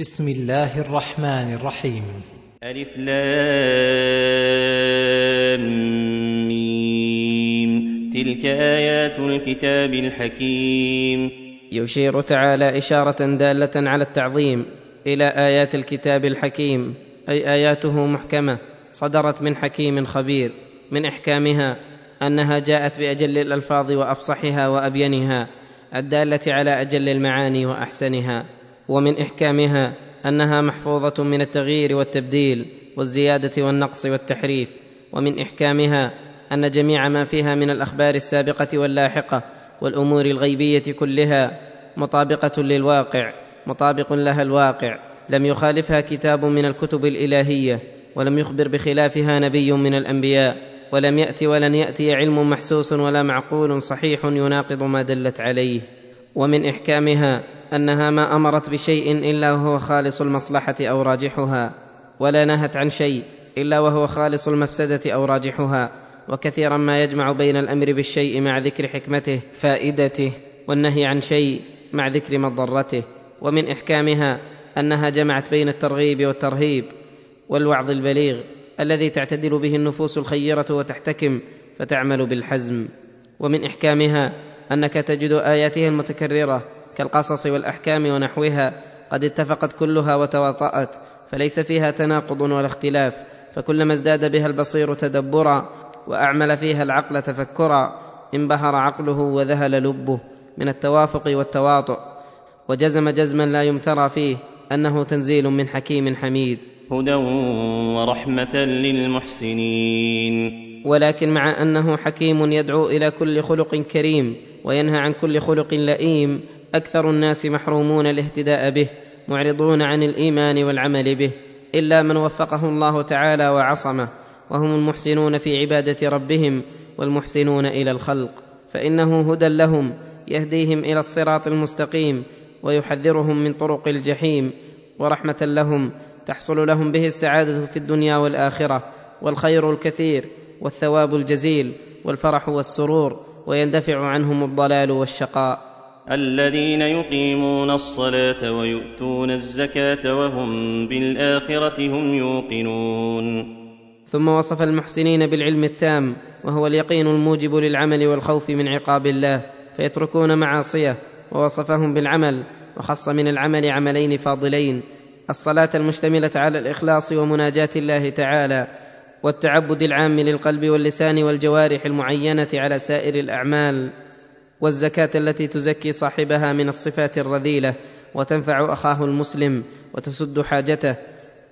بسم الله الرحمن الرحيم. ألف لام ميم. تلك آيات الكتاب الحكيم. يشير تعالى إشارة دالة على التعظيم إلى آيات الكتاب الحكيم أي آياته محكمة صدرت من حكيم خبير من إحكامها أنها جاءت بأجل الألفاظ وأفصحها وأبينها الدالة على أجل المعاني وأحسنها. ومن إحكامها أنها محفوظة من التغيير والتبديل والزيادة والنقص والتحريف ومن إحكامها أن جميع ما فيها من الأخبار السابقة واللاحقة والأمور الغيبية كلها مطابقة للواقع مطابق لها الواقع. لم يخالفها كتاب من الكتب الإلهية ولم يخبر بخلافها نبي من الأنبياء ولم يات ولن يأتي علم محسوس ولا معقول صحيح يناقض ما دلت عليه. ومن إحكامها أنها ما أمرت بشيء إلا وهو خالص المصلحة أو راجحها ولا نهت عن شيء إلا وهو خالص المفسدة أو راجحها وكثيرا ما يجمع بين الأمر بالشيء مع ذكر حكمته فائدته والنهي عن شيء مع ذكر مضرته ومن إحكامها أنها جمعت بين الترغيب والترهيب والوعظ البليغ الذي تعتدل به النفوس الخيرة وتحتكم فتعمل بالحزم. ومن إحكامها أنك تجد اياتها المتكررة كالقصص والأحكام ونحوها قد اتفقت كلها وتواطأت فليس فيها تناقض ولا اختلاف فكلما ازداد بها البصير تدبرا وأعمل فيها العقل تفكرا انبهر عقله وذهل لبه من التوافق والتواطؤ. وجزم جزما لا يمترى فيه أنه تنزيل من حكيم حميد. هدى ورحمة للمحسنين. ولكن مع أنه حكيم يدعو إلى كل خلق كريم وينهى عن كل خلق لئيم أكثر الناس محرومون الاهتداء به معرضون عن الإيمان والعمل به إلا من وفقه الله تعالى وعصمه وهم المحسنون في عبادة ربهم والمحسنون إلى الخلق. فإنه هدى لهم يهديهم إلى الصراط المستقيم ويحذرهم من طرق الجحيم ورحمة لهم تحصل لهم به السعادة في الدنيا والآخرة والخير الكثير والثواب الجزيل والفرح والسرور ويندفع عنهم الضلال والشقاء. الذين يقيمون الصلاة ويؤتون الزكاة وهم بالآخرة هم يوقنون. ثم وصف المحسنين بالعلم التام وهو اليقين الموجب للعمل والخوف من عقاب الله فيتركون معاصيه ووصفهم بالعمل وخص من العمل عملين فاضلين الصلاة المشتملة على الإخلاص ومناجاة الله تعالى والتعبد العام للقلب واللسان والجوارح المعينة على سائر الأعمال. والزكاة التي تزكي صاحبها من الصفات الرذيلة وتنفع أخاه المسلم وتسد حاجته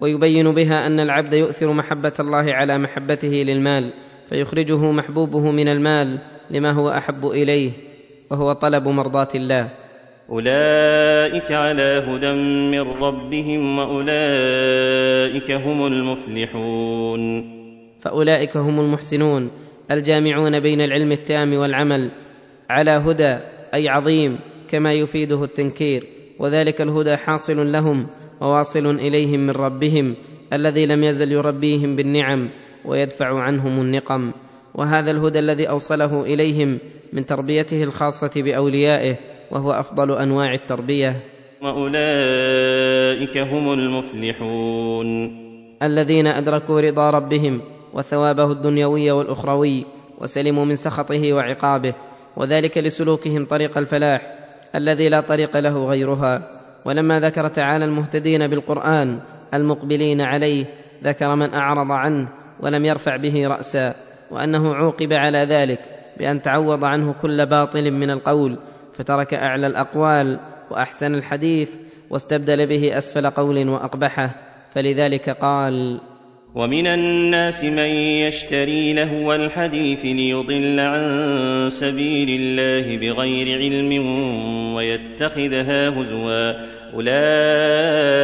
ويبين بها أن العبد يؤثر محبة الله على محبته للمال فيخرجه محبوبه من المال لما هو أحب إليه وهو طلب مرضاة الله. أولئك على هدى من ربهم وأولئك هم المفلحون. فأولئك هم المحسنون الجامعون بين العلم التام والعمل على هدى أي عظيم كما يفيده التنكير وذلك الهدى حاصل لهم وواصل إليهم من ربهم الذي لم يزل يربيهم بالنعم ويدفع عنهم النقم. وهذا الهدى الذي أوصله إليهم من تربيته الخاصة بأوليائه وهو أفضل أنواع التربية. وأولئك هم المفلحون. الذين أدركوا رضا ربهم وثوابه الدنيوي والأخروي وسلموا من سخطه وعقابه وذلك لسلوكهم طريق الفلاح الذي لا طريق له غيرها. ولما ذكر تعالى المهتدين بالقرآن المقبلين عليه ذكر من أعرض عنه ولم يرفع به رأسا وأنه عوقب على ذلك بأن تعوض عنه كل باطل من القول فترك أعلى الأقوال وأحسن الحديث واستبدل به أسفل قول وأقبحه. فلذلك قال ومن الناس من يشتري لهو الحديث ليضل عن سبيل الله بغير علم ويتخذها هزوا. أولئك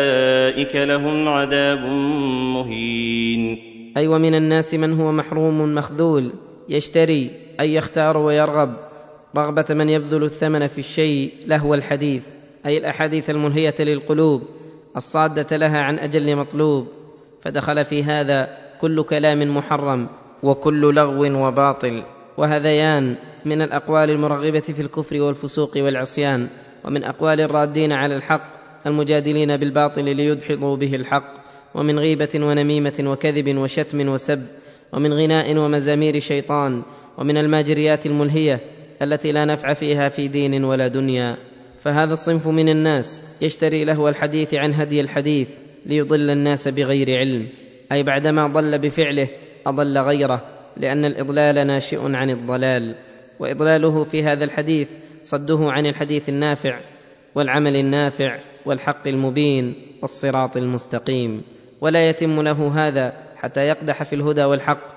لهم عذاب مهين. أي ومن الناس من هو محروم مخذول يشتري أي يختار ويرغب. رغبة من يبذل الثمن في الشيء لهو الحديث أي الأحاديث الملهيه للقلوب الصادة لها عن أجل مطلوب. فدخل في هذا كل كلام محرم وكل لغو وباطل. وهذيان من الأقوال المرغبة في الكفر والفسوق والعصيان ومن أقوال الرادين على الحق المجادلين بالباطل ليدحضوا به الحق ومن غيبة ونميمة وكذب وشتم وسب ومن غناء ومزامير شيطان ومن الماجريات الملهية التي لا نفع فيها في دين ولا دنيا. فهذا الصنف من الناس يشتري لهو الحديث عن هدي الحديث ليضل الناس بغير علم. أي بعدما ضل بفعله أضل غيره لأن الإضلال ناشئ عن الضلال. وإضلاله في هذا الحديث صده عن الحديث النافع والعمل النافع والحق المبين والصراط المستقيم. ولا يتم له هذا حتى يقدح في الهدى والحق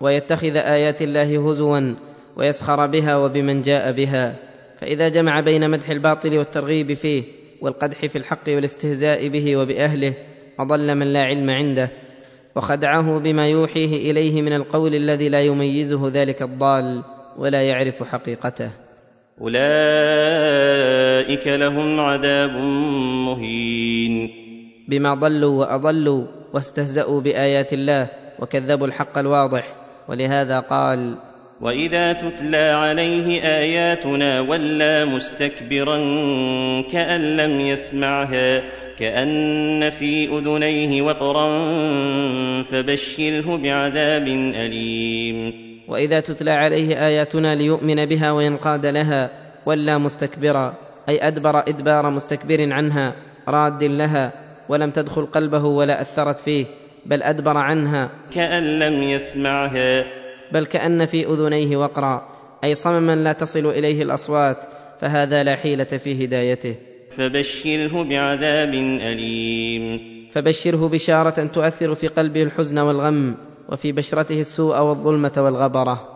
ويتخذ آيات الله هزوا ويسخر بها وبمن جاء بها. فإذا جمع بين مدح الباطل والترغيب فيه والقدح في الحق والاستهزاء به وبأهله أضل من لا علم عنده وخدعه بما يوحيه إليه من القول الذي لا يميزه ذلك الضال ولا يعرف حقيقته. أولئك لهم عذاب مهين. بما ضلوا وأضلوا واستهزأوا بآيات الله وكذبوا الحق الواضح ولهذا قال واذا تتلى عليه اياتنا ولى مستكبرا كان لم يسمعها كان في اذنيه وقرا فبشره بعذاب اليم واذا تتلى عليه اياتنا ليؤمن بها وينقاد لها ولى مستكبرا أي أدبر إدبار مستكبر عنها راد لها ولم تدخل قلبه ولا اثرت فيه بل ادبر عنها كان لم يسمعها بل كأن في أذنيه وقرا أي صمما لا تصل إليه الأصوات فهذا لا حيلة في هدايته. فبشره بعذاب أليم. فبشره بشارة تؤثر في قلبه الحزن والغم وفي بشرته السوء والظلمة والغبرة.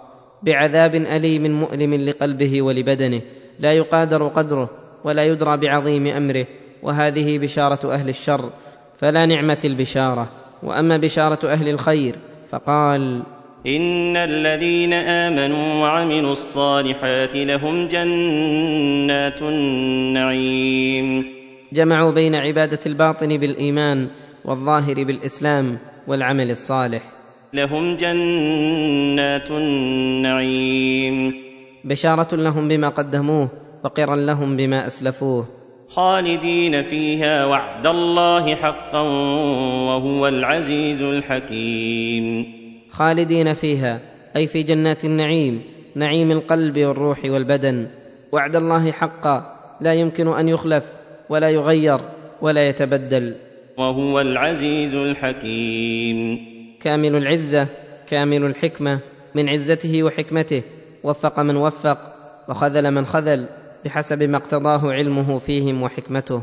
بعذاب أليم مؤلم لقلبه ولبدنه لا يقادر قدره ولا يدرى بعظيم أمره. وهذه بشارة أهل الشر فلا نعمة البشارة. وأما بشارة أهل الخير فقال ان الذين امنوا وعملوا الصالحات لهم جنات النعيم جمعوا بين عبادة الباطن بالإيمان والظاهر بالإسلام والعمل الصالح. لهم جنات النعيم بشارة لهم بما قدموه وقرا لهم بما أسلفوه. خالدين فيها وعد الله حقا وهو العزيز الحكيم. خالدين فيها أي في جنات النعيم نعيم القلب والروح والبدن. وعد الله حقا لا يمكن أن يخلف ولا يغير ولا يتبدل. وهو العزيز الحكيم. كامل العزة كامل الحكمة من عزته وحكمته. وفق من وفق وخذل من خذل بحسب ما اقتضاه علمه فيهم وحكمته.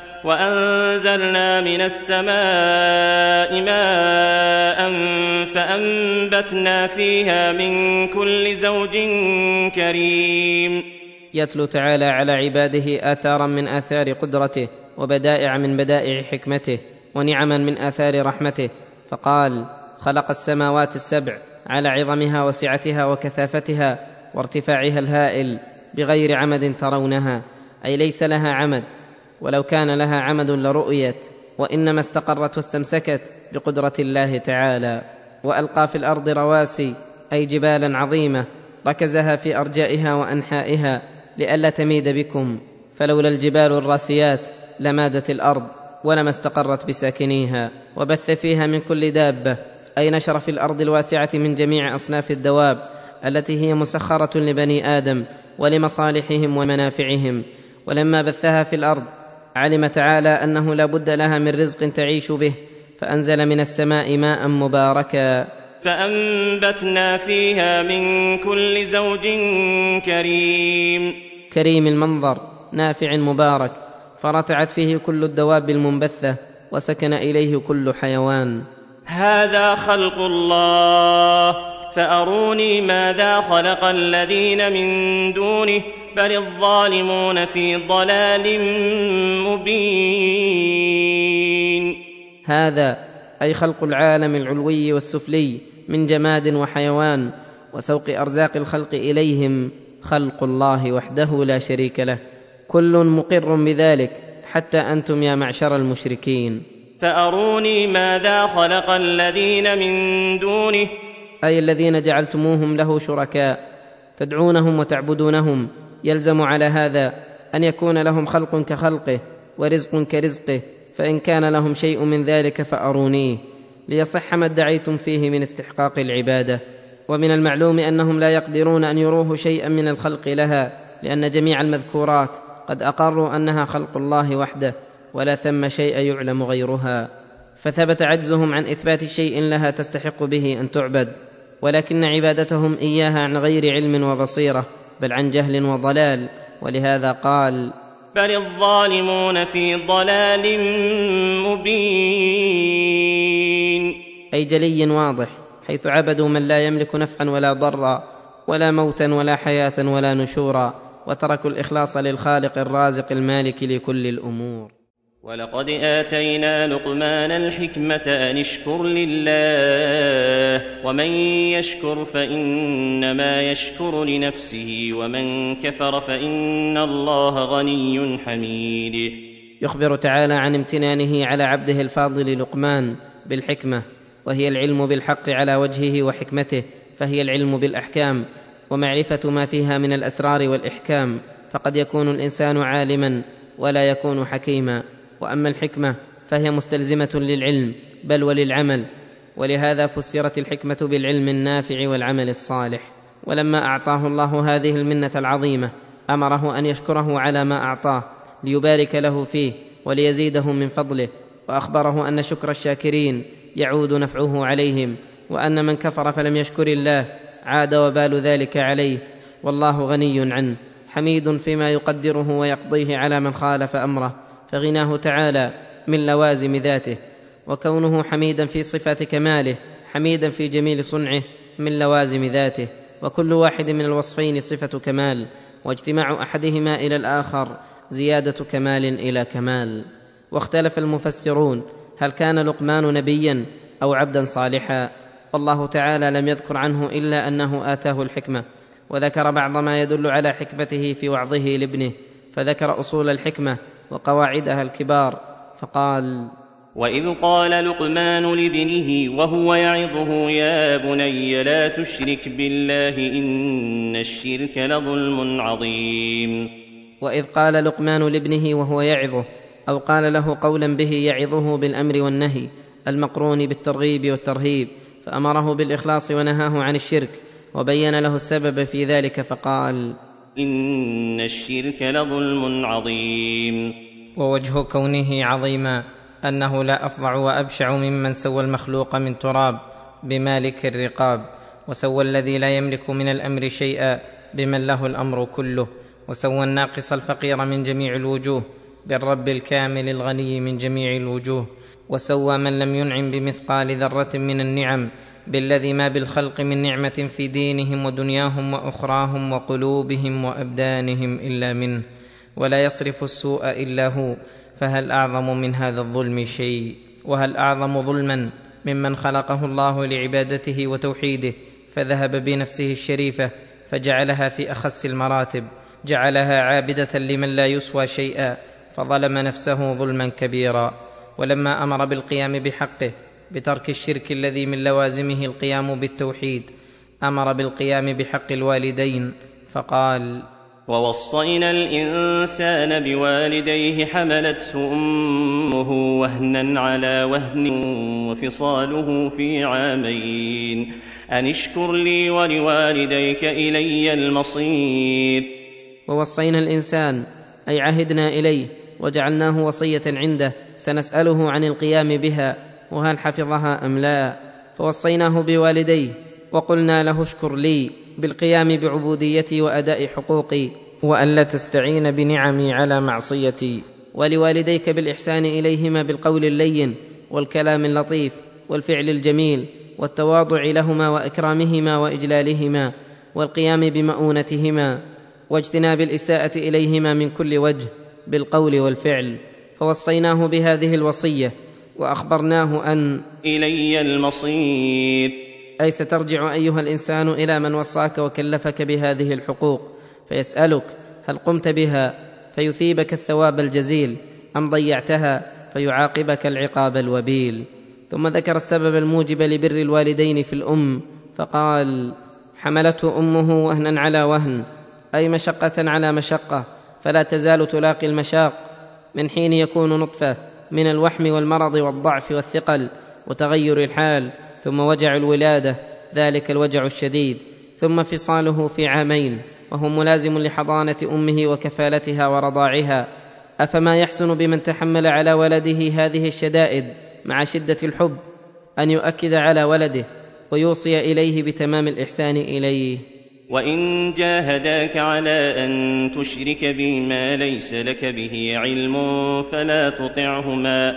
وأنزلنا من السماء ماء فأنبتنا فيها من كل زوج كريم. يتلو تعالى على عباده آثارا من آثار قدرته وبدائع من بدائع حكمته ونعما من آثار رحمته. فقال خلق السماوات السبع على عظمها وسعتها وكثافتها وارتفاعها الهائل بغير عمد ترونها أي ليس لها عمد ولو كان لها عمد لرؤيت وإنما استقرت واستمسكت بقدرة الله تعالى. وألقى في الأرض رواسي أي جبالا عظيمة ركزها في أرجائها وأنحائها لئلا تميد بكم. فلولا الجبال الراسيات لمادت الأرض ولما استقرت بساكنيها. وبث فيها من كل دابة أي نشر في الأرض الواسعة من جميع أصناف الدواب التي هي مسخرة لبني آدم ولمصالحهم ومنافعهم. ولما بثها في الأرض علم تعالى أنه لا بد لها من رزق تعيش به فأنزل من السماء ماء مباركا. فأنبتنا فيها من كل زوج كريم. كريم المنظر نافع مبارك فرتعت فيه كل الدواب المنبثة وسكن إليه كل حيوان. هذا خلق الله فأروني ماذا خلق الذين من دونه بل الظالمون في ضلال مبين هذا أي خلق العالم العلوي والسفلي من جماد وحيوان وسوق أرزاق الخلق إليهم خلق الله وحده لا شريك له. كل مقر بذلك حتى أنتم يا معشر المشركين. فأروني ماذا خلق الذين من دونه؟ أي الذين جعلتموهم له شركاء تدعونهم وتعبدونهم يلزم على هذا أن يكون لهم خلق كخلقه ورزق كرزقه فإن كان لهم شيء من ذلك فأرونيه ليصح ما ادعيتم فيه من استحقاق العبادة. ومن المعلوم أنهم لا يقدرون أن يروه شيئا من الخلق لها لأن جميع المذكورات قد أقروا أنها خلق الله وحده ولا ثم شيء يعلم غيرها. فثبت عجزهم عن إثبات شيء لها تستحق به أن تعبد. ولكن عبادتهم إياها عن غير علم وبصيرة بل عن جهل وضلال. ولهذا قال بل الظالمون في ضلال مبين. أي جلي واضح حيث عبدوا من لا يملك نفعا ولا ضرا ولا موتا ولا حياة ولا نشورا وتركوا الإخلاص للخالق الرازق المالك لكل الأمور. ولقد اتينا لقمان الحكمه ان اشكر لله ومن يشكر فانما يشكر لنفسه ومن كفر فان الله غني حميد. يخبر تعالى عن امتنانه على عبده الفاضل لقمان بالحكمه وهي العلم بالحق على وجهه وحكمته فهي العلم بالاحكام ومعرفه ما فيها من الاسرار والاحكام فقد يكون الانسان عالما ولا يكون حكيما وأما الحكمة فهي مستلزمة للعلم بل وللعمل. ولهذا فسرت الحكمة بالعلم النافع والعمل الصالح. ولما أعطاه الله هذه المنة العظيمة أمره أن يشكره على ما أعطاه ليبارك له فيه وليزيده من فضله. وأخبره أن شكر الشاكرين يعود نفعه عليهم وأن من كفر فلم يشكر الله عاد وبال ذلك عليه. والله غني عنه حميد فيما يقدره ويقضيه على من خالف أمره. فغناه تعالى من لوازم ذاته وكونه حميدا في صفات كماله حميدا في جميل صنعه من لوازم ذاته وكل واحد من الوصفين صفة كمال واجتماع أحدهما إلى الآخر زيادة كمال إلى كمال. واختلف المفسرون هل كان لقمان نبيا أو عبدا صالحا؟ والله تعالى لم يذكر عنه إلا أنه آتاه الحكمة وذكر بعض ما يدل على حكمته في وعظه لابنه فذكر أصول الحكمة وقواعدها الكبار فقال واذ قال لقمان لابنه وهو يعظه يا بني لا تشرك بالله ان الشرك لظلم عظيم. واذ قال لقمان لابنه وهو يعظه أو قال له قولا به يعظه بالامر والنهي المقرون بالترغيب والترهيب فامره بالاخلاص ونهاه عن الشرك وبين له السبب في ذلك فقال إن الشرك لظلم عظيم. ووجه كونه عظيما أنه لا أفظع وأبشع ممن سوى المخلوق من تراب بمالك الرقاب وسوى الذي لا يملك من الأمر شيئا بمن له الأمر كله وسوى الناقص الفقير من جميع الوجوه بالرب الكامل الغني من جميع الوجوه وسوى من لم ينعم بمثقال ذرة من النعم بالذي ما بالخلق من نعمة في دينهم ودنياهم وأخراهم وقلوبهم وأبدانهم إلا منه ولا يصرف السوء إلا هو. فهل أعظم من هذا الظلم شيء؟ وهل أعظم ظلما ممن خلقه الله لعبادته وتوحيده فذهب بنفسه الشريفة فجعلها في أخس المراتب جعلها عابدة لمن لا يسوى شيئا فظلم نفسه ظلما كبيرا. ولما أمر بالقيام بحقه بترك الشرك الذي من لوازمه القيام بالتوحيد أمر بالقيام بحق الوالدين فقال ووصينا الإنسان بوالديه حملته أمه وهنا على وهن وفصاله في عامين. أن اشكر لي ولوالديك إلي المصير. ووصينا الإنسان أي عهدنا إليه وجعلناه وصية عنده سنسأله عن القيام بها وهل حفظها أم لا؟ فوصيناه بوالديه وقلنا له اشكر لي بالقيام بعبوديتي وأداء حقوقي والا تستعين بنعمي على معصيتي. ولوالديك بالإحسان إليهما بالقول اللين والكلام اللطيف والفعل الجميل والتواضع لهما وإكرامهما وإجلالهما والقيام بمؤونتهما واجتناب الإساءة إليهما من كل وجه بالقول والفعل. فوصيناه بهذه الوصية وأخبرناه أن إلي المصير. أي سترجع أيها الإنسان إلى من وصاك وكلفك بهذه الحقوق فيسألك هل قمت بها فيثيبك الثواب الجزيل أم ضيعتها فيعاقبك العقاب الوبيل. ثم ذكر السبب الموجب لبر الوالدين في الأم فقال حملته أمه وهنا على وهن أي مشقة على مشقة فلا تزال تلاقي المشاق من حين يكون نطفة. من الوحم والمرض والضعف والثقل وتغير الحال ثم وجع الولادة ذلك الوجع الشديد ثم فصاله في عامين وهو ملازم لحضانة أمه وكفالتها ورضاعها. أفما يحسن بمن تحمل على ولده هذه الشدائد مع شدة الحب أن يؤكد على ولده ويوصي إليه بتمام الإحسان إليه. وان جاهداك على ان تشرك بي ما ليس لك به علم فلا تطعهما.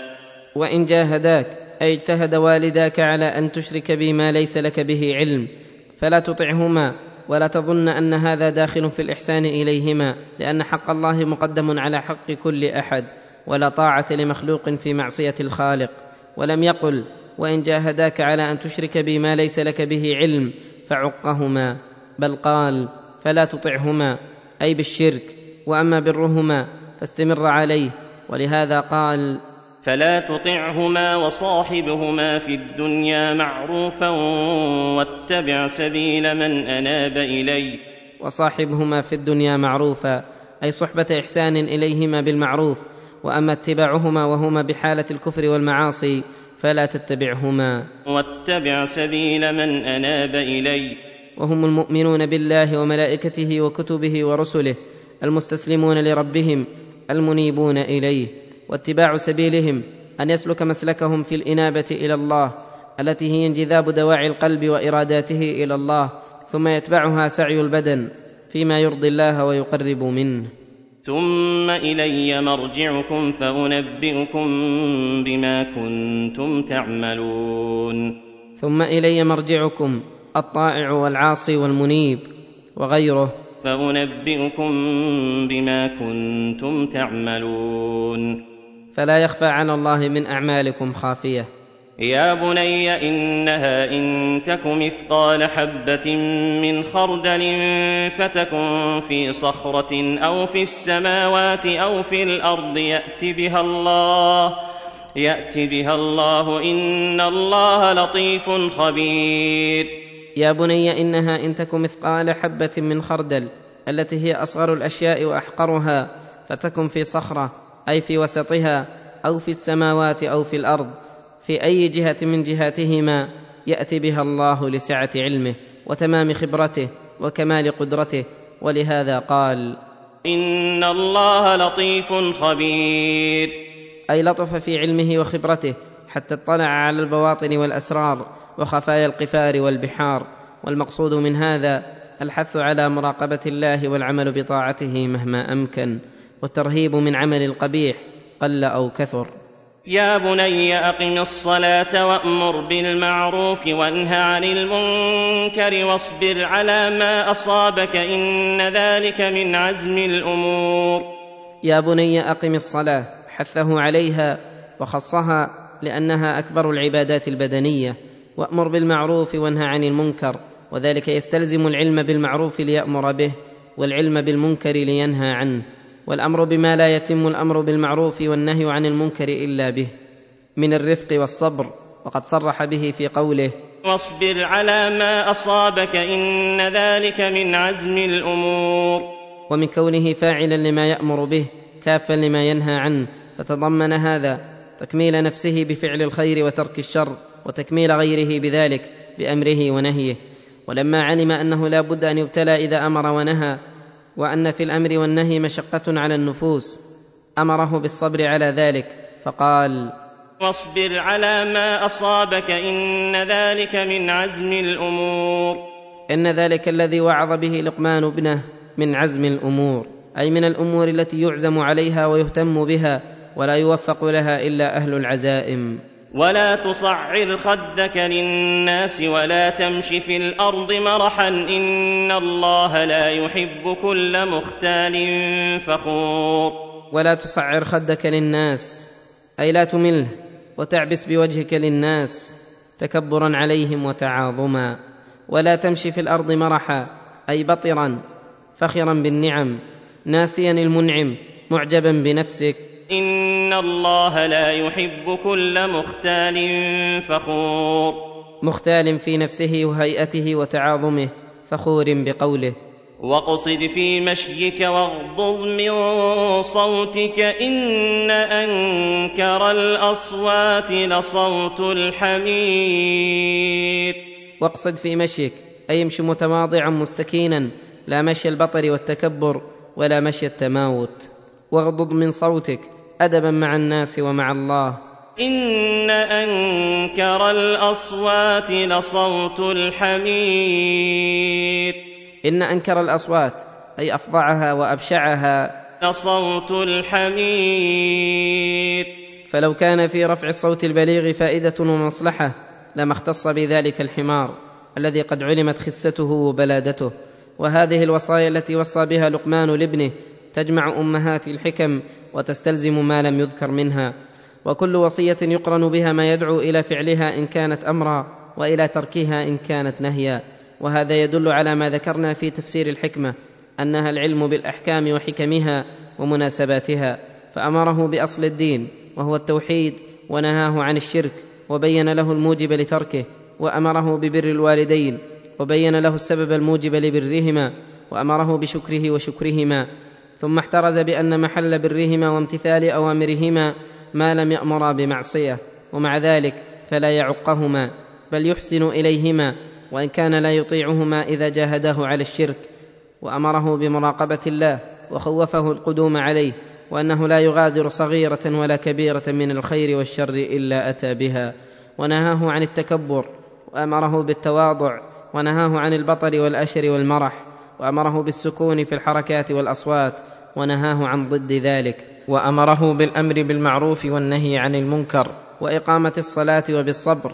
وان جاهداك اي اجتهد والداك على ان تشرك بي ما ليس لك به علم فلا تطعهما. ولا تظن ان هذا داخل في الاحسان اليهما لأن حق الله مقدم على حق كل احد ولا طاعه لمخلوق في معصيه الخالق. ولم يقل وان جاهداك على ان تشرك بي ما ليس لك به علم فعقهما. بل قال فلا تطعهما أي بالشرك وأما برهما فاستمر عليه. ولهذا قال فلا تطعهما وصاحبهما في الدنيا معروفا واتبع سبيل من أناب إلي. وصاحبهما في الدنيا معروفا أي صحبة إحسان إليهما بالمعروف. وأما اتباعهما وهما بحالة الكفر والمعاصي فلا تتبعهما. واتبع سبيل من أناب إلي. وهم المؤمنون بالله وملائكته وكتبه ورسله المستسلمون لربهم المنيبون إليه واتباع سبيلهم أن يسلك مسلكهم في الإنابة إلى الله التي هي انجذاب دواعي القلب وإراداته إلى الله ثم يتبعها سعي البدن فيما يرضي الله ويقرب منه. ثم إلي مرجعكم فأنبئكم بما كنتم تعملون. ثم إلي مرجعكم الطائع والعاصي والمنيب وغيره. فأنبئكم بما كنتم تعملون. فلا يخفى على الله من أعمالكم خافية. يا بني إنها إن تك مثقال حبة من خردل فتكن في صخرة أو في السماوات أو في الأرض يأت بها الله. يأت بها الله إن الله لطيف خبير. يا بني إنها إن تك مثقال حبة من خردل التي هي أصغر الأشياء وأحقرها فتكن في صخرة أي في وسطها أو في السماوات أو في الأرض في أي جهة من جهاتهما يأتي بها الله لسعة علمه وتمام خبرته وكمال قدرته ولهذا قال إن الله لطيف خبير. أي لطف في علمه وخبرته حتى اطلع على البواطن والأسرار وخفايا القفار والبحار والمقصود من هذا الحث على مراقبة الله والعمل بطاعته مهما أمكن والترهيب من عمل القبيح قل أو كثر. يا بني أقم الصلاة وأمر بالمعروف وانه عن المنكر واصبر على ما أصابك إن ذلك من عزم الأمور. يا بني أقم الصلاة حثه عليها وخصها لأنها أكبر العبادات البدنية وأمر بالمعروف وانهى عن المنكر وذلك يستلزم العلم بالمعروف ليأمر به والعلم بالمنكر لينهى عنه والأمر بما لا يتم الأمر بالمعروف والنهي عن المنكر إلا به من الرفق والصبر وقد صرح به في قوله واصبر على ما أصابك إن ذلك من عزم الأمور. ومن كونه فاعلا لما يأمر به كافا لما ينهى عنه فتضمن هذا تكميل نفسه بفعل الخير وترك الشر. وتكميل غيره بذلك بأمره ونهيه. ولما علم أنه لا بد أن يبتلى إذا أمر ونهى وأن في الأمر والنهي مشقة على النفوس أمره بالصبر على ذلك فقال واصبر على ما أصابك إن ذلك من عزم الأمور. إن ذلك الذي وعظ به لقمان ابنه من عزم الأمور أي من الأمور التي يعزم عليها ويهتم بها ولا يوفق لها إلا أهل العزائم. ولا تصعر خدك للناس ولا تمش في الأرض مرحا إن الله لا يحب كل مختال فخور. ولا تصعر خدك للناس أي لا تمله وتعبس بوجهك للناس تكبرا عليهم وتعاظما. ولا تمشي في الأرض مرحا أي بطرا فخرا بالنعم ناسيا المنعم معجبا بنفسك. ان الله لا يحب كل مختال فخور. مختال في نفسه وهيئته وتعاظمه فخور بقوله. واقصد في مشيك واغضض من صوتك ان انكر الاصوات لصوت الحمير واقصد في مشيك أي امش متواضعا مستكينا لا مشي البطر والتكبر ولا مشي التماوت. واغضض من صوتك ادبا مع الناس ومع الله. إن أنكر الأصوات لصوت الحمير إن أنكر الأصوات أي افظعها وأبشعها. لصوت الحمير فلو كان في رفع الصوت البليغ فائدة ومصلحة لما اختص بذلك الحمار الذي قد علمت خسته وبلادته. وهذه الوصايا التي وصى بها لقمان لابنه تجمع أمهات الحكم وتستلزم ما لم يذكر منها وكل وصية يقرن بها ما يدعو إلى فعلها إن كانت أمرا وإلى تركها إن كانت نهيا. وهذا يدل على ما ذكرنا في تفسير الحكمة أنها العلم بالأحكام وحكمها ومناسباتها فأمره بأصل الدين وهو التوحيد ونهاه عن الشرك وبين له الموجب لتركه وأمره ببر الوالدين وبين له السبب الموجب لبرهما وأمره بشكره وشكرهما. ثم احترز بأن محل برهما وامتثال أوامرهما ما لم يأمرا بمعصية ومع ذلك فلا يعقهما بل يحسن إليهما وإن كان لا يطيعهما إذا جاهداه على الشرك وأمره بمراقبة الله وخوفه القدوم عليه وأنه لا يغادر صغيرة ولا كبيرة من الخير والشر إلا أتى بها. ونهاه عن التكبر وأمره بالتواضع ونهاه عن البطر والأشر والمرح وأمره بالسكون في الحركات والأصوات ونهاه عن ضد ذلك وأمره بالأمر بالمعروف والنهي عن المنكر وإقامة الصلاة وبالصبر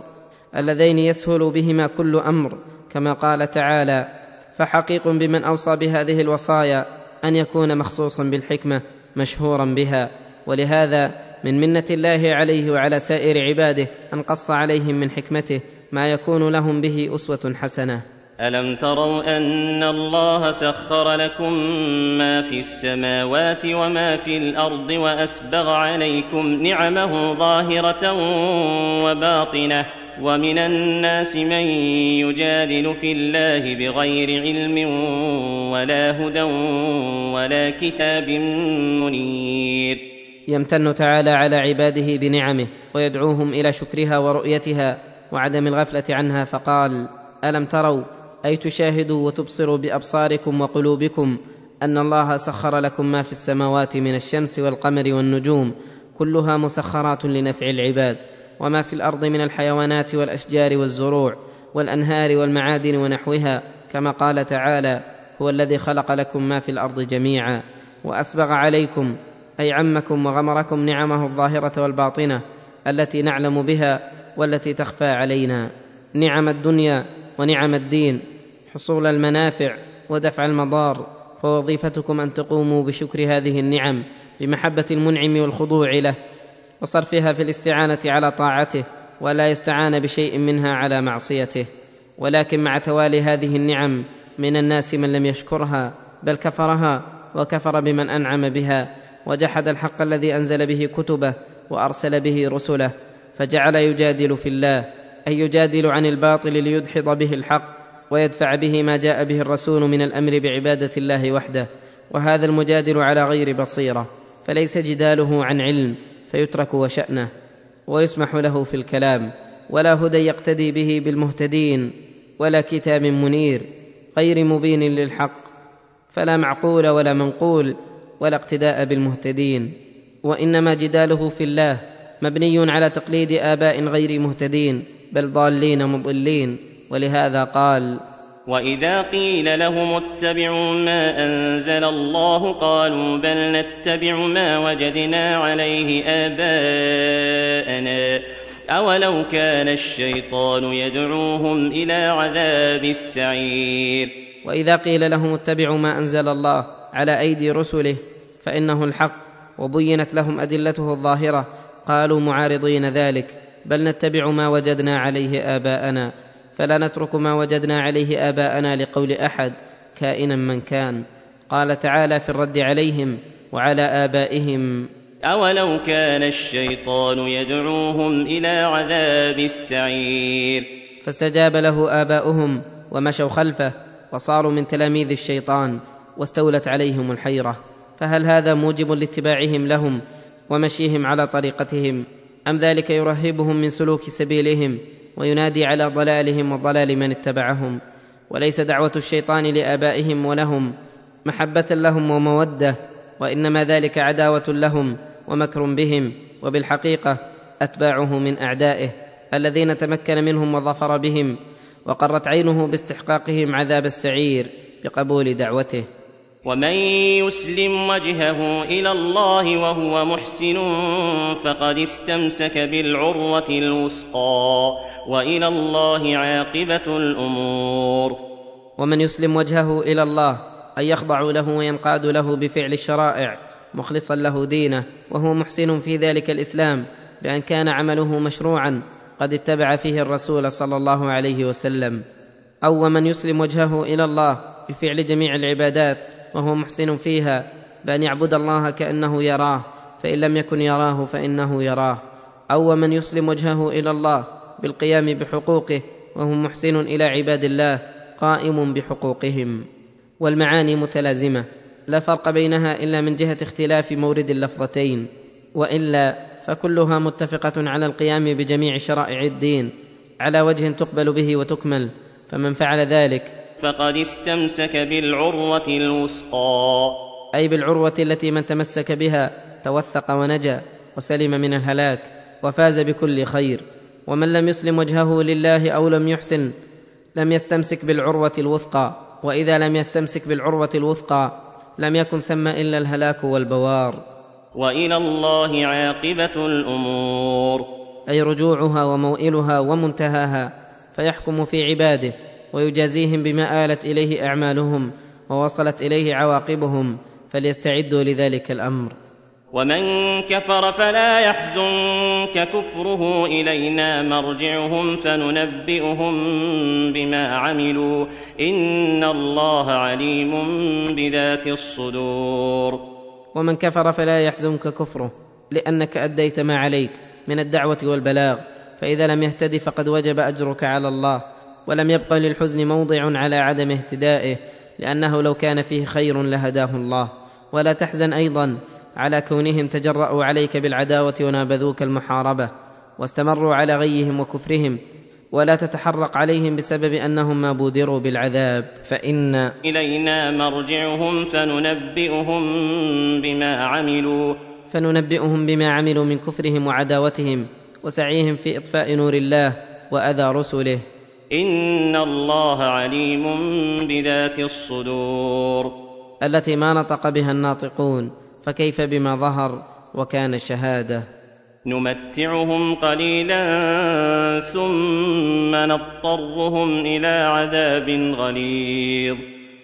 اللذين يسهل بهما كل أمر كما قال تعالى فحقيق بمن أوصى بهذه الوصايا أن يكون مخصوصا بالحكمة مشهورا بها ولهذا من منة الله عليه وعلى سائر عباده أن قص عليهم من حكمته ما يكون لهم به أسوة حسنة. الم تروا ان الله سخر لكم ما في السماوات وما في الأرض واسبغ عليكم نعمه ظاهره وباطنه ومن الناس من يجادل في الله بغير علم ولا هدى ولا كتاب منير يمتن تعالى على عباده بنعمه ويدعوهم إلى شكرها ورؤيتها وعدم الغفله عنها فقال الم تروا أي تشاهدوا وتبصروا بأبصاركم وقلوبكم أن الله سخر لكم ما في السماوات من الشمس والقمر والنجوم كلها مسخرات لنفع العباد. وما في الأرض من الحيوانات والأشجار والزروع والأنهار والمعادن ونحوها كما قال تعالى هو الذي خلق لكم ما في الأرض جميعا وأسبغ عليكم أي عمكم وغمركم نعمه الظاهرة والباطنة التي نعلم بها والتي تخفى علينا. نعم الدنيا ونعم الدين حصول المنافع ودفع المضار فوظيفتكم أن تقوموا بشكر هذه النعم بمحبة المنعم والخضوع له وصرفها في الاستعانة على طاعته ولا يستعان بشيء منها على معصيته. ولكن مع توالي هذه النعم من الناس من لم يشكرها بل كفرها وكفر بمن أنعم بها وجحد الحق الذي أنزل به كتبه وأرسل به رسله فجعل يجادل في الله اي يجادل عن الباطل ليدحض به الحق ويدفع به ما جاء به الرسول من الأمر بعبادة الله وحده وهذا المجادل على غير بصيرة فليس جداله عن علم فيترك وشأنه ويسمح له في الكلام ولا هدى يقتدي به بالمهتدين ولا كتاب منير غير مبين للحق فلا معقول ولا منقول ولا اقتداء بالمهتدين وإنما جداله في الله مبني على تقليد آباء غير مهتدين. بل ضالين مضلين ولهذا قال واذا قيل لهم اتبعوا ما انزل الله قالوا بل نتبع ما وجدنا عليه اباءنا اولو كان الشيطان يدعوهم إلى عذاب السعير. واذا قيل لهم اتبعوا ما انزل الله على ايدي رسله فانه الحق وبينت لهم ادلته الظاهره قالوا معارضين ذلك بل نتبع ما وجدنا عليه آباءنا فلا نترك ما وجدنا عليه آباءنا لقول أحد كائنا من كان. قال تعالى في الرد عليهم وعلى آبائهم أولو كان الشيطان يدعوهم إلى عذاب السعير. فاستجاب له آباؤهم ومشوا خلفه وصاروا من تلاميذ الشيطان واستولت عليهم الحيرة. فهل هذا موجب لاتباعهم لهم ومشيهم على طريقتهم؟ أم ذلك يرهبهم من سلوك سبيلهم وينادي على ضلالهم وضلال من اتبعهم؟ وليس دعوة الشيطان لآبائهم ولهم محبة لهم ومودة وإنما ذلك عداوة لهم ومكر بهم وبالحقيقة أتباعه من أعدائه الذين تمكن منهم وظفر بهم وقرت عينه باستحقاقهم عذاب السعير بقبول دعوته. ومن يسلم وجهه إلى الله وهو محسن فقد استمسك بالعروه الوثقى والى الله عاقبه الأمور. ومن يسلم وجهه إلى الله ان يخضع له وينقاد له بفعل الشرائع مخلصا له دينه وهو محسن في ذلك الاسلام بان كان عمله مشروعا قد اتبع فيه الرسول صلى الله عليه وسلم. أو ومن يسلم وجهه إلى الله بفعل جميع العبادات وهو محسن فيها بأن يعبد الله كأنه يراه فإن لم يكن يراه فإنه يراه. أو ومن يسلم وجهه إلى الله بالقيام بحقوقه وهو محسن إلى عباد الله قائم بحقوقهم. والمعاني متلازمة لا فرق بينها إلا من جهة اختلاف مورد اللفظتين. وإلا فكلها متفقة على القيام بجميع شرائع الدين على وجه تقبل به وتكمل فمن فعل ذلك فقد استمسك بالعروة الوثقى. أي بالعروة التي من تمسك بها توثق ونجا وسلم من الهلاك وفاز بكل خير. ومن لم يسلم وجهه لله أو لم يحسن لم يستمسك بالعروة الوثقى. وإذا لم يستمسك بالعروة الوثقى لم يكن ثم إلا الهلاك والبوار. وإلى الله عاقبة الأمور. أي رجوعها وموئلها ومنتهاها فيحكم في عباده. ويجازيهم بما آلت إليه أعمالهم ووصلت إليه عواقبهم فليستعدوا لذلك الأمر. ومن كفر فلا يحزنك كفره إلينا مرجعهم فننبئهم بما عملوا. إن الله عليم بذات الصدور. ومن كفر فلا يحزنك كفره لأنك أديت ما عليك من الدعوة والبلاغ. فإذا لم يهتد فقد وجب أجرك على الله. ولم يبق للحزن موضع على عدم اهتدائه لأنه لو كان فيه خير لهداه الله. ولا تحزن أيضا على كونهم تجرأوا عليك بالعداوة ونابذوك المحاربة واستمروا على غيهم وكفرهم ولا تتحرق عليهم بسبب أنهم ما بودروا بالعذاب. فإن إلينا مرجعهم فننبئهم بما عملوا. فننبئهم بما عملوا من كفرهم وعداوتهم وسعيهم في إطفاء نور الله وأذى رسله. ان الله عليم بذات الصدور التي ما نطق بها الناطقون فكيف بما ظهر وكان شهادة؟ نمتعهم قليلا ثم نضطرهم إلى عذاب غليظ.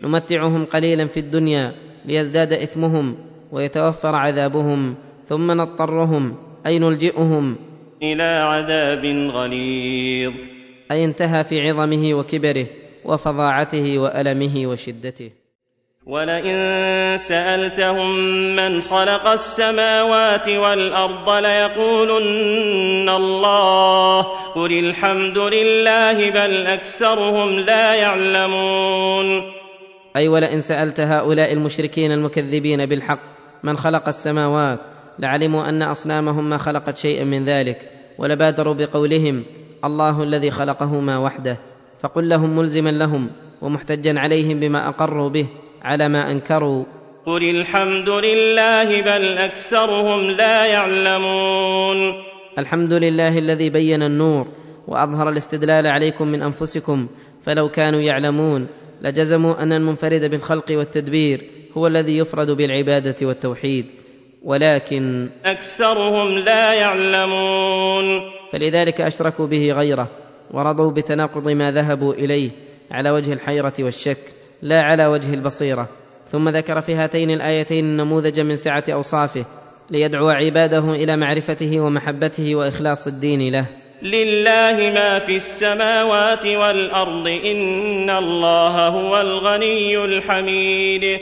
نمتعهم قليلا في الدنيا ليزداد اثمهم ويتوفر عذابهم ثم نضطرهم اي نلجئهم؟ إلى عذاب غليظ. أي انتهى في عظمه وكبره وفظاعته وألمه وشدته. ولئن سألتهم من خلق السماوات والأرض ليقولن الله قل الحمد لله بل أكثرهم لا يعلمون. أي ولئن سألت هؤلاء المشركين المكذبين بالحق من خلق السماوات لعلموا أن أصنامهم ما خلقت شيئا من ذلك ولبادروا بقولهم الله الذي خلقهما وحده فقل لهم ملزما لهم ومحتجا عليهم بما أقروا به على ما أنكروا. قل الحمد لله بل أكثرهم لا يعلمون. الحمد لله الذي بين النور وأظهر الاستدلال عليكم من أنفسكم فلو كانوا يعلمون لجزموا أن المنفرد بالخلق والتدبير هو الذي يفرد بالعبادة والتوحيد. ولكن أكثرهم لا يعلمون. فلذلك أشركوا به غيره ورضوا بتناقض ما ذهبوا إليه على وجه الحيرة والشك لا على وجه البصيرة. ثم ذكر في هاتين الآيتين النموذج من سعة أوصافه ليدعو عباده إلى معرفته ومحبته وإخلاص الدين له. لله ما في السماوات والأرض إن الله هو الغني الحميد.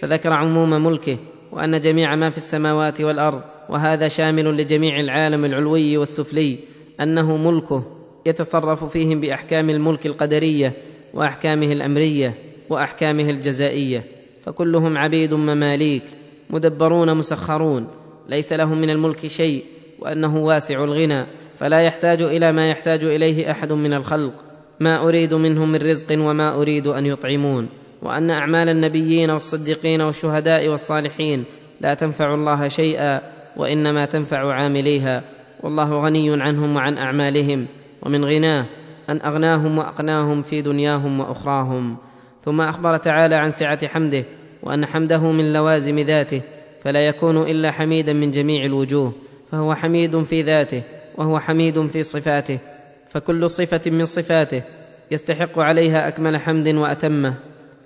فذكر عموم ملكه وأن جميع ما في السماوات والأرض وهذا شامل لجميع العالم العلوي والسفلي أنه ملكه يتصرف فيهم بأحكام الملك القدرية وأحكامه الأمرية وأحكامه الجزائية فكلهم عبيد مماليك مدبرون مسخرون ليس لهم من الملك شيء وأنه واسع الغنى فلا يحتاج إلى ما يحتاج إليه أحد من الخلق ما أريد منهم من رزق وما أريد أن يطعمون وأن أعمال النبيين والصديقين والشهداء والصالحين لا تنفع الله شيئا. وإنما تنفع عامليها. والله غني عنهم وعن أعمالهم ومن غناه أن أغناهم وأقناهم في دنياهم وأخراهم. ثم أخبر تعالى عن سعة حمده وأن حمده من لوازم ذاته فلا يكون إلا حميدا من جميع الوجوه فهو حميد في ذاته وهو حميد في صفاته. فكل صفة من صفاته يستحق عليها أكمل حمد وأتمه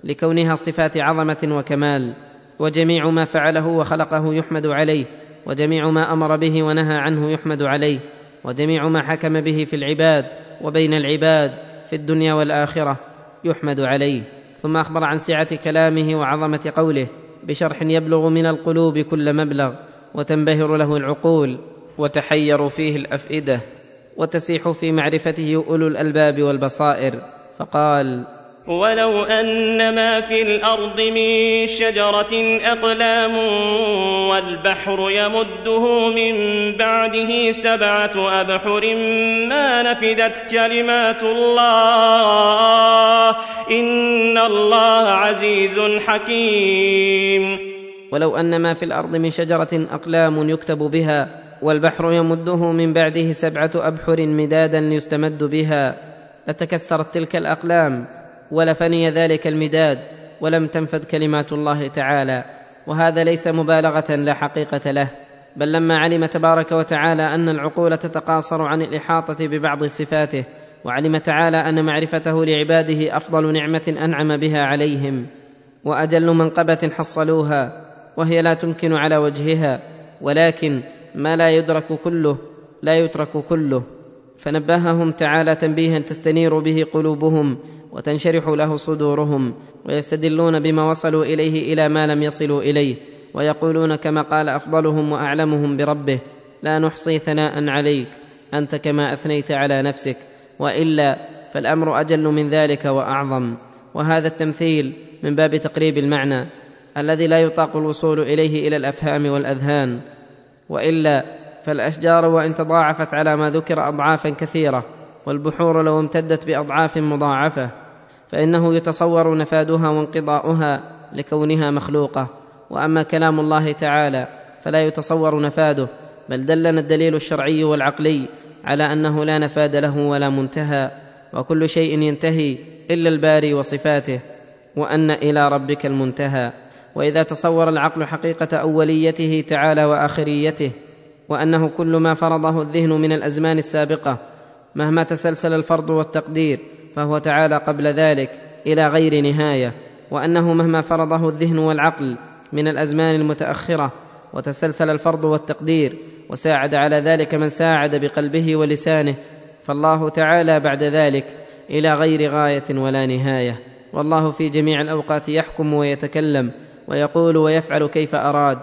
لكونها صفات عظمة وكمال وجميع ما فعله وخلقه يحمد عليه. وجميع ما أمر به ونهى عنه يحمد عليه وجميع ما حكم به في العباد وبين العباد في الدنيا والآخرة يحمد عليه. ثم أخبر عن سعة كلامه وعظمة قوله بشرح يبلغ من القلوب كل مبلغ وتنبهر له العقول وتحير فيه الأفئدة وتسيح في معرفته أولو الألباب والبصائر. فقال ولو أن ما في الأرض من شجرة أقلام والبحر يمده من بعده سبعة أبحر ما نفدت كلمات الله. إن الله عزيز حكيم. ولو ان ما في الأرض من شجرة أقلام يكتب بها والبحر يمده من بعده سبعة أبحر مدادا ليستمد بها. لتكسرت تلك الأقلام ولفني ذلك المداد ولم تنفذ كلمات الله تعالى وهذا ليس مبالغة لا حقيقة له بل لما علم تبارك وتعالى أن العقول تتقاصر عن الإحاطة ببعض صفاته وعلم تعالى أن معرفته لعباده أفضل نعمة أنعم بها عليهم. وأجل منقبة حصلوها وهي لا تمكن على وجهها ولكن ما لا يدرك كله لا يترك كله. فنبههم تعالى تنبيها تستنير به قلوبهم وتنشرح له صدورهم ويستدلون بما وصلوا إليه إلى ما لم يصلوا إليه ويقولون كما قال أفضلهم وأعلمهم بربه لا نحصي ثناء عليك أنت كما أثنيت على نفسك وإلا فالأمر أجل من ذلك وأعظم. وهذا التمثيل من باب تقريب المعنى الذي لا يطاق الوصول إليه إلى الأفهام والأذهان. وإلا فالأشجار وإن تضاعفت على ما ذكر اضعافا كثيرة والبحور لو امتدت بأضعاف مضاعفة. فإنه يتصور نفادها وانقضاؤها لكونها مخلوقة. وأما كلام الله تعالى فلا يتصور نفاده بل دلنا الدليل الشرعي والعقلي على أنه لا نفاد له ولا منتهى وكل شيء ينتهي إلا الباري وصفاته وأن إلى ربك المنتهى. وإذا تصور العقل حقيقة أوليته تعالى وآخريته وأنه كل ما فرضه الذهن من الأزمان السابقة مهما تسلسل الفرض والتقدير فهو تعالى قبل ذلك إلى غير نهاية وأنه مهما فرضه الذهن والعقل من الأزمان المتأخرة وتسلسل الفرض والتقدير وساعد على ذلك من ساعد بقلبه ولسانه فالله تعالى بعد ذلك إلى غير غاية ولا نهاية. والله في جميع الأوقات يحكم ويتكلم ويقول ويفعل كيف أراد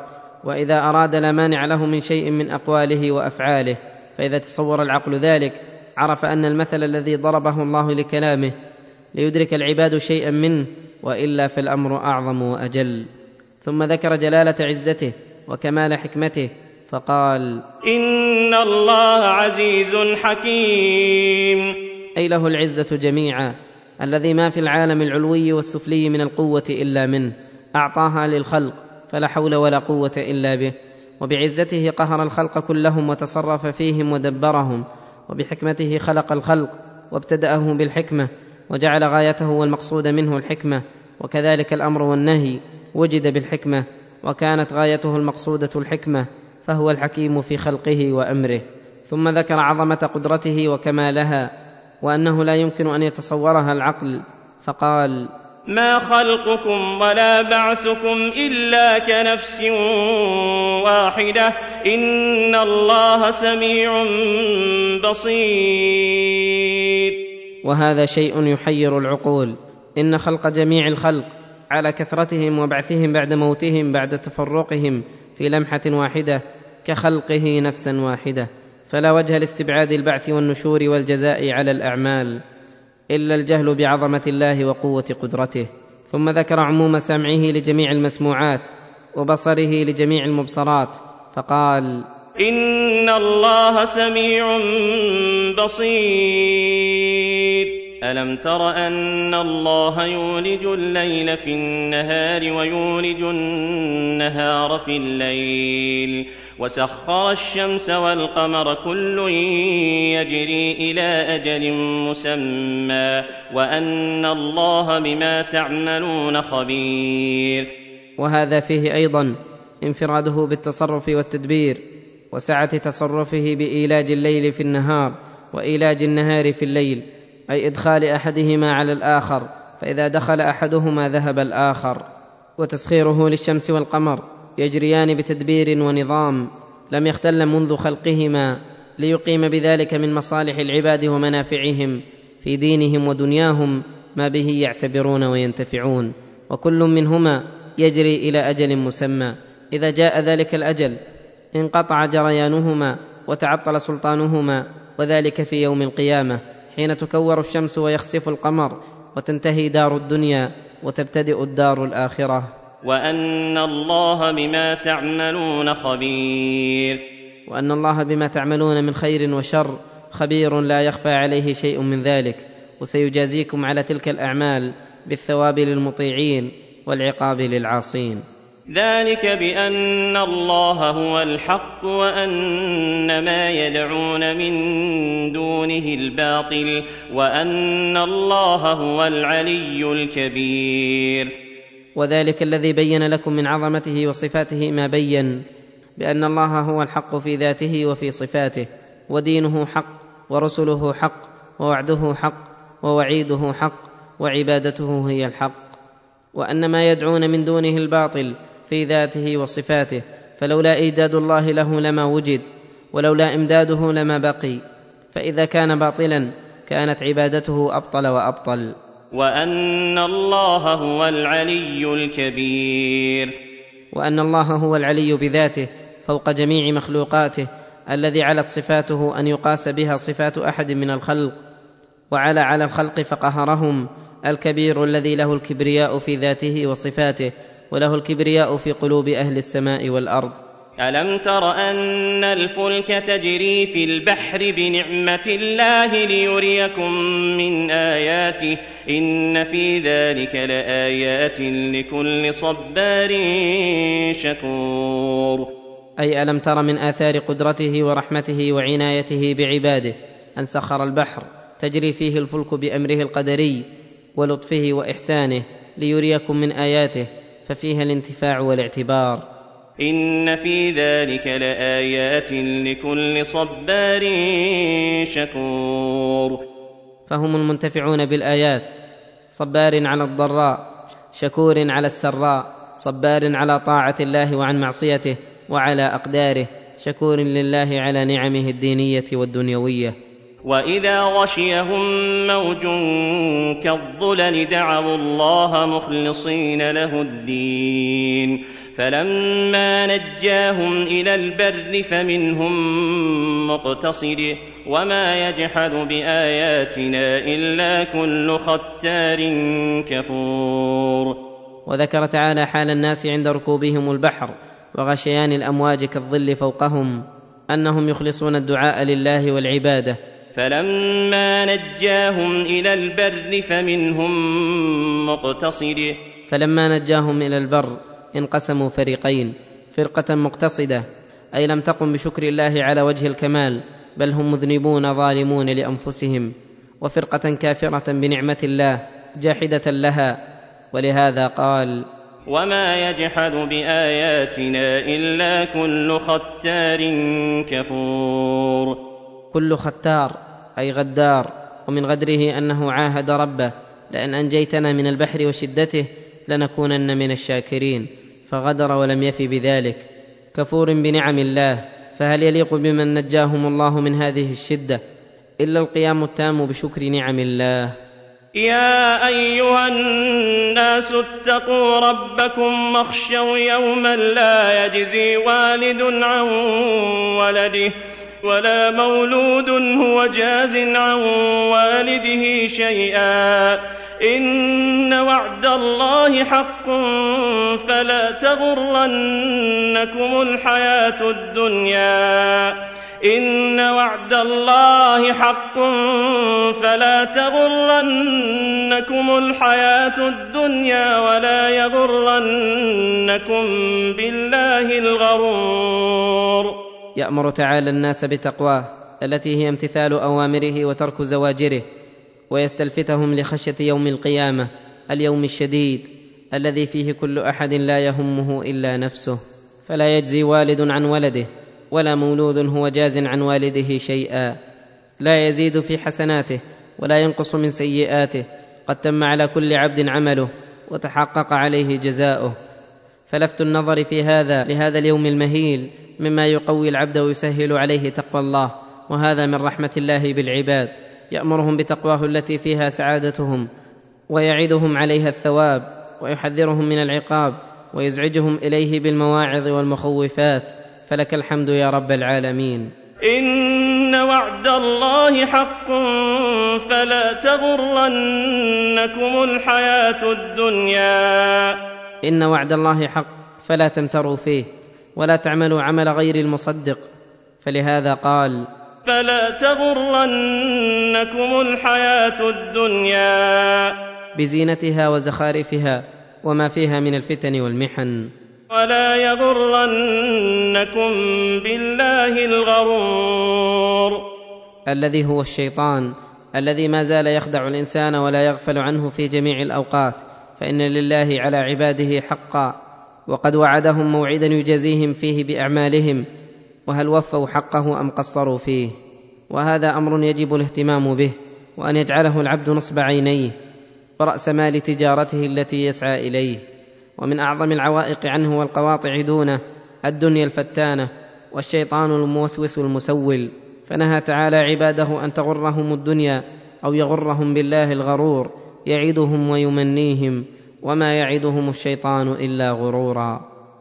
وإذا أراد لا مانع له من شيء من أقواله وأفعاله فإذا تصور العقل ذلك عرف أن المثل الذي ضربه الله لكلامه ليدرك العباد شيئا منه وإلا فالأمر أعظم وأجل. ثم ذكر جلالة عزته وكمال حكمته فقال إن الله عزيز حكيم. أي له العزة جميعا الذي ما في العالم العلوي والسفلي من القوة إلا منه. أعطاها للخلق فلا حول ولا قوة إلا به. وبعزته قهر الخلق كلهم وتصرف فيهم ودبرهم. وبحكمته خلق الخلق وابتدأه بالحكمة وجعل غايته والمقصود منه الحكمة وكذلك الأمر والنهي وجد بالحكمة وكانت غايته المقصودة الحكمة فهو الحكيم في خلقه وأمره. ثم ذكر عظمة قدرته وكمالها وأنه لا يمكن أن يتصورها العقل فقال ما خلقكم ولا بعثكم إلا كنفس واحدة إن الله سميع بصير. وهذا شيء يحير العقول. إن خلق جميع الخلق على كثرتهم وبعثهم بعد موتهم بعد تفرقهم في لمحة واحدة كخلقه نفسا واحدة. فلا وجه لاستبعاد البعث والنشور والجزاء على الأعمال. إلا الجهل بعظمة الله وقوة قدرته. ثم ذكر عموم سمعه لجميع المسموعات وبصره لجميع المبصرات فقال إن الله سميع بصير. ألم تر أن الله يولج الليل في النهار ويولج النهار في الليل؟ وسخر الشمس والقمر كل يجري إلى أجل مسمى وأن الله بما تعملون خبير. وهذا فيه أيضا انفراده بالتصرف والتدبير وسعة تصرفه بإيلاج الليل في النهار وإيلاج النهار في الليل أي إدخال أحدهما على الآخر فإذا دخل أحدهما ذهب الآخر. وتسخيره للشمس والقمر يجريان بتدبير ونظام لم يختل منذ خلقهما ليقيم بذلك من مصالح العباد ومنافعهم في دينهم ودنياهم ما به يعتبرون وينتفعون. وكل منهما يجري إلى أجل مسمى. إذا جاء ذلك الأجل انقطع جريانهما وتعطل سلطانهما وذلك في يوم القيامة حين تكور الشمس ويخسف القمر وتنتهي دار الدنيا وتبتدئ الدار الآخرة. وأن الله بما تعملون خبير. وأن الله بما تعملون من خير وشر خبير لا يخفى عليه شيء من ذلك. وسيجازيكم على تلك الأعمال بالثواب للمطيعين والعقاب للعاصين. ذلك بأن الله هو الحق وأن ما يدعون من دونه الباطل وأن الله هو العلي الكبير. وذلك الذي بين لكم من عظمته وصفاته ما بين بأن الله هو الحق في ذاته وفي صفاته ودينه حق ورسله حق ووعده حق ووعيده حق وعبادته هي الحق. وأن ما يدعون من دونه الباطل في ذاته وصفاته فلولا ايجاد الله له لما وجد ولولا إمداده لما بقي. فإذا كان باطلا كانت عبادته أبطل وأبطل. وأن الله هو العلي الكبير. وأن الله هو العلي بذاته فوق جميع مخلوقاته الذي علت صفاته أن يقاس بها صفات أحد من الخلق وعلى على الخلق فقهرهم الكبير الذي له الكبرياء في ذاته وصفاته وله الكبرياء في قلوب أهل السماء والأرض. ألم تر أن الفلك تجري في البحر بنعمة الله ليريكم من آياته؟ إن في ذلك لآيات لكل صبار شكور. أي ألم تر من آثار قدرته ورحمته وعنايته بعباده أن سخر البحر تجري فيه الفلك بأمره القدري ولطفه وإحسانه ليريكم من آياته ففيها الانتفاع والاعتبار. ان في ذلك لايات لكل صبار شكور. فهم المنتفعون بالآيات صبار على الضراء شكور على السراء صبار على طاعة الله وعن معصيته وعلى أقداره شكور لله على نعمه الدينية والدنيوية. واذا غشيهم موج كالظلل دعوا الله مخلصين له الدين. فلما نجاهم إلى البر فمنهم مقتصد وما يجحد بآياتنا إلا كل ختار كفور. وذكر تعالى حال الناس عند ركوبهم البحر وغشيان الأمواج كالظل فوقهم أنهم يخلصون الدعاء لله والعبادة. فلما نجاهم إلى البر فمنهم مقتصد. فلما نجاهم إلى البر انقسموا فريقين فرقة مقتصدة أي لم تقم بشكر الله على وجه الكمال بل هم مذنبون ظالمون لأنفسهم وفرقة كافرة بنعمة الله جاحدة لها ولهذا قال وما يجحد بآياتنا إلا كل ختار كفور. كل ختار أي غدار ومن غدره أنه عاهد ربه لأن أنجيتنا من البحر وشدته لنكونن من الشاكرين. فغدر ولم يف بذلك. كفور بنعم الله فهل يليق بمن نجاهم الله من هذه الشدة؟ إلا القيام التام بشكر نعم الله. يا أيها الناس اتقوا ربكم واخشوا يوما لا يجزي والد عن ولده ولا مولود هو جاز عن والده شيئا. إن وعد الله حق فلا تغرنكم الحياة الدنيا. إن وعد الله حق فلا تغرنكم الحياة الدنيا ولا يغرنكم بالله الغرور. يأمر تعالى الناس بتقواه التي هي امتثال أوامره وترك زواجره ويستلفتهم لخشية يوم القيامة اليوم الشديد الذي فيه كل أحد لا يهمه إلا نفسه. فلا يجزي والد عن ولده ولا مولود هو جاز عن والده شيئا. لا يزيد في حسناته ولا ينقص من سيئاته. قد تم على كل عبد عمله وتحقق عليه جزاؤه. فلفت النظر في هذا لهذا اليوم المهيل مما يقوي العبد ويسهل عليه تقوى الله وهذا من رحمة الله بالعباد. يأمرهم بتقواه التي فيها سعادتهم ويعدهم عليها الثواب ويحذرهم من العقاب ويزعجهم إليه بالمواعظ والمخوفات. فلك الحمد يا رب العالمين. إن وعد الله حق فلا تغرنكم الحياة الدنيا. إن وعد الله حق فلا تمتروا فيه ولا تعملوا عمل غير المصدق. فلهذا قال فلا تغرنكم الحياة الدنيا. بزينتها وزخارفها وما فيها من الفتن والمحن. ولا يغرنكم بالله الغرور. الذي هو الشيطان الذي ما زال يخدع الإنسان ولا يغفل عنه في جميع الأوقات فإن لله على عباده حقا. وقد وعدهم موعدا يجازيهم فيه بأعمالهم وهل وفوا حقه أم قصروا فيه؟ وهذا أمر يجب الاهتمام به وأن يجعله العبد نصب عينيه ورأس مال تجارته التي يسعى إليه. ومن أعظم العوائق عنه والقواطع دونه الدنيا الفتانة والشيطان الموسوس المسول. فنهى تعالى عباده أن تغرهم الدنيا أو يغرهم بالله الغرور يعدهم ويمنيهم وما يعدهم الشيطان إلا غرورا.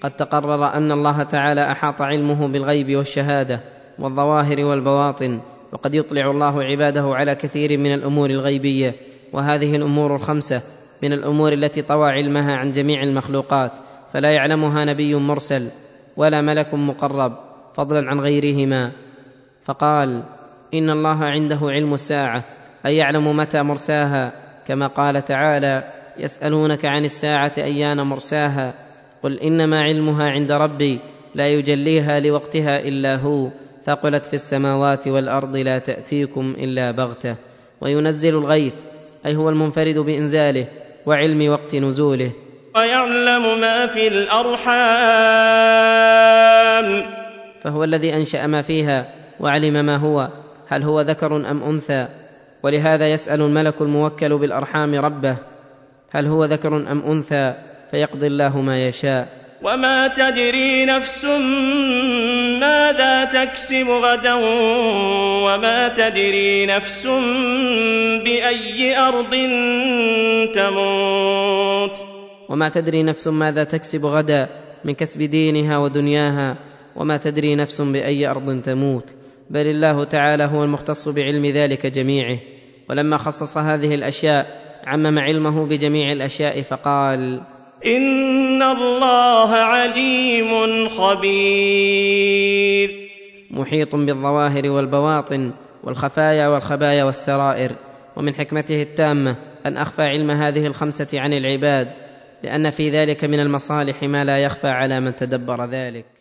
قد تقرر أن الله تعالى أحاط علمه بالغيب والشهادة والظواهر والبواطن وقد يطلع الله عباده على كثير من الأمور الغيبية وهذه الأمور الخمسة من الأمور التي طوى علمها عن جميع المخلوقات فلا يعلمها نبي مرسل ولا ملك مقرب فضلا عن غيرهما. فقال إن الله عنده علم الساعة أي يعلم متى مرساها؟ كما قال تعالى يسألونك عن الساعة أيان مرساها؟ قل إنما علمها عند ربي لا يجليها لوقتها إلا هو ثقلت في السماوات والأرض لا تأتيكم إلا بغتة. وينزل الغيث أي هو المنفرد بإنزاله وعلم وقت نزوله. ويعلم ما في الأرحام. فهو الذي أنشأ ما فيها وعلم ما هو هل هو ذكر أم أنثى؟ ولهذا يسأل الملك الموكل بالأرحام ربه هل هو ذكر أم أنثى؟ فيقضي الله ما يشاء. وما تدري نفس ماذا تكسب غدا وما تدري نفس بأي أرض تموت. وما تدري نفس ماذا تكسب غدا من كسب دينها ودنياها وما تدري نفس بأي أرض تموت. بل الله تعالى هو المختص بعلم ذلك جميعه. ولما خصص هذه الأشياء عمم علمه بجميع الأشياء فقال ان الله عليم خبير. محيط بالظواهر والبواطن والخفايا والخبايا والسرائر. ومن حكمته التامه ان اخفى علم هذه الخمسه عن العباد لأن في ذلك من المصالح ما لا يخفى على من تدبر ذلك.